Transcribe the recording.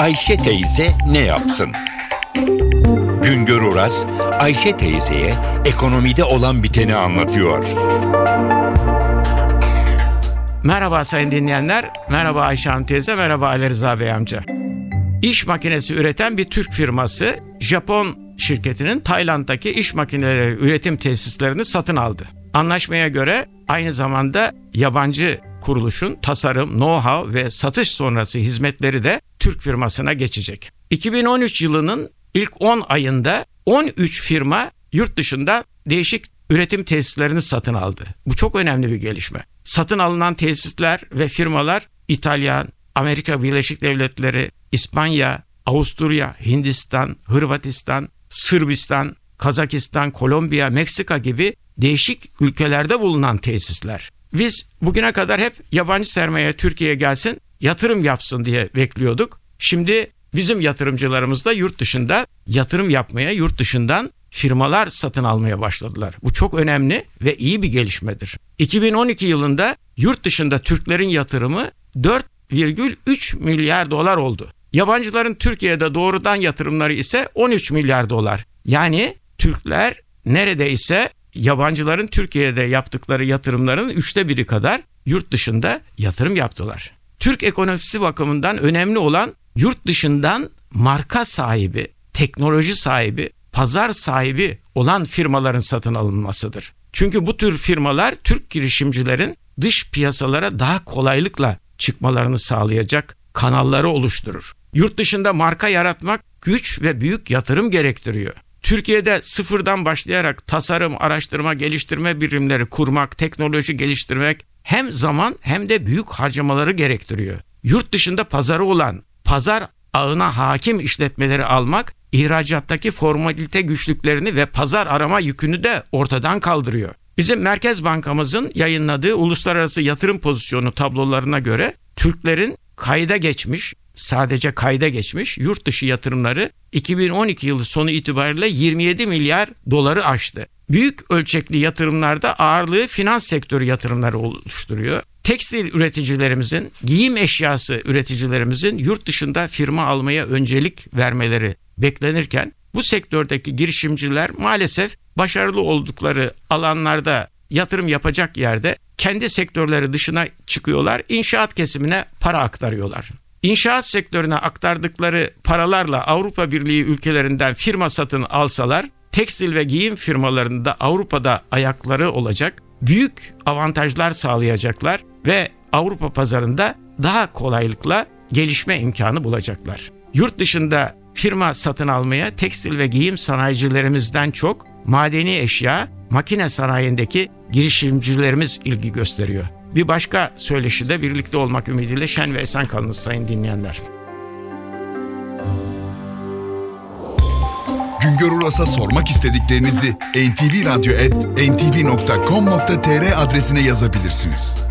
Ayşe teyze ne yapsın? Güngör Oras, Ayşe teyzeye ekonomide olan biteni anlatıyor. Merhaba sayın dinleyenler, merhaba Ayşe Hanım teyze, merhaba Ali Rıza Bey amca. İş makinesi üreten bir Türk firması Japon şirketinin Tayland'daki iş makineleri üretim tesislerini satın aldı. Anlaşmaya göre aynı zamanda yabancı kuruluşun tasarım, know-how ve satış sonrası hizmetleri de Türk firmasına geçecek. 2013 yılının ilk 10 ayında 13 firma yurt dışında değişik üretim tesislerini satın aldı. Bu çok önemli bir gelişme. Satın alınan tesisler ve firmalar İtalya, Amerika Birleşik Devletleri, İspanya, Avusturya, Hindistan, Hırvatistan, Sırbistan, Kazakistan, Kolombiya, Meksika gibi değişik ülkelerde bulunan tesisler. Biz bugüne kadar hep yabancı sermaye Türkiye'ye gelsin, yatırım yapsın diye bekliyorduk. Şimdi bizim yatırımcılarımız da yurt dışında yatırım yapmaya, yurt dışından firmalar satın almaya başladılar. Bu çok önemli ve iyi bir gelişmedir. 2012 yılında yurt dışında Türklerin yatırımı 4,3 milyar dolar oldu. Yabancıların Türkiye'de doğrudan yatırımları ise 13 milyar dolar. Yani Türkler neredeyse yabancıların Türkiye'de yaptıkları yatırımların üçte biri kadar yurt dışında yatırım yaptılar. Türk ekonomisi bakımından önemli olan yurt dışından marka sahibi, teknoloji sahibi, pazar sahibi olan firmaların satın alınmasıdır. Çünkü bu tür firmalar Türk girişimcilerin dış piyasalara daha kolaylıkla çıkmalarını sağlayacak kanalları oluşturur. Yurt dışında marka yaratmak güç ve büyük yatırım gerektiriyor. Türkiye'de sıfırdan başlayarak tasarım, araştırma, geliştirme birimleri kurmak, teknoloji geliştirmek hem zaman hem de büyük harcamaları gerektiriyor. Yurt dışında pazarı olan, pazar ağına hakim işletmeleri almak, ihracattaki formalite güçlüklerini ve pazar arama yükünü de ortadan kaldırıyor. Bizim Merkez Bankamızın yayınladığı uluslararası yatırım pozisyonu tablolarına göre Türklerin kayda geçmiş, sadece kayda geçmiş yurt dışı yatırımları 2012 yılı sonu itibariyle 27 milyar doları aştı. Büyük ölçekli yatırımlarda ağırlığı finans sektörü yatırımları oluşturuyor. Tekstil üreticilerimizin, giyim eşyası üreticilerimizin yurt dışında firma almaya öncelik vermeleri beklenirken bu sektördeki girişimciler maalesef başarılı oldukları alanlarda yatırım yapacak yerde kendi sektörleri dışına çıkıyorlar, inşaat kesimine para aktarıyorlar. İnşaat sektörüne aktardıkları paralarla Avrupa Birliği ülkelerinden firma satın alsalar, tekstil ve giyim firmalarında Avrupa'da ayakları olacak, büyük avantajlar sağlayacaklar ve Avrupa pazarında daha kolaylıkla gelişme imkanı bulacaklar. Yurt dışında firma satın almaya tekstil ve giyim sanayicilerimizden çok madeni eşya, makine sanayindeki girişimcilerimiz ilgi gösteriyor. Bir başka söyleşide birlikte olmak ümidiyle şen ve esen kalınız sayın dinleyenler. Güngör Uras'a sormak istediklerinizi ntvradio.com.tr adresine yazabilirsiniz.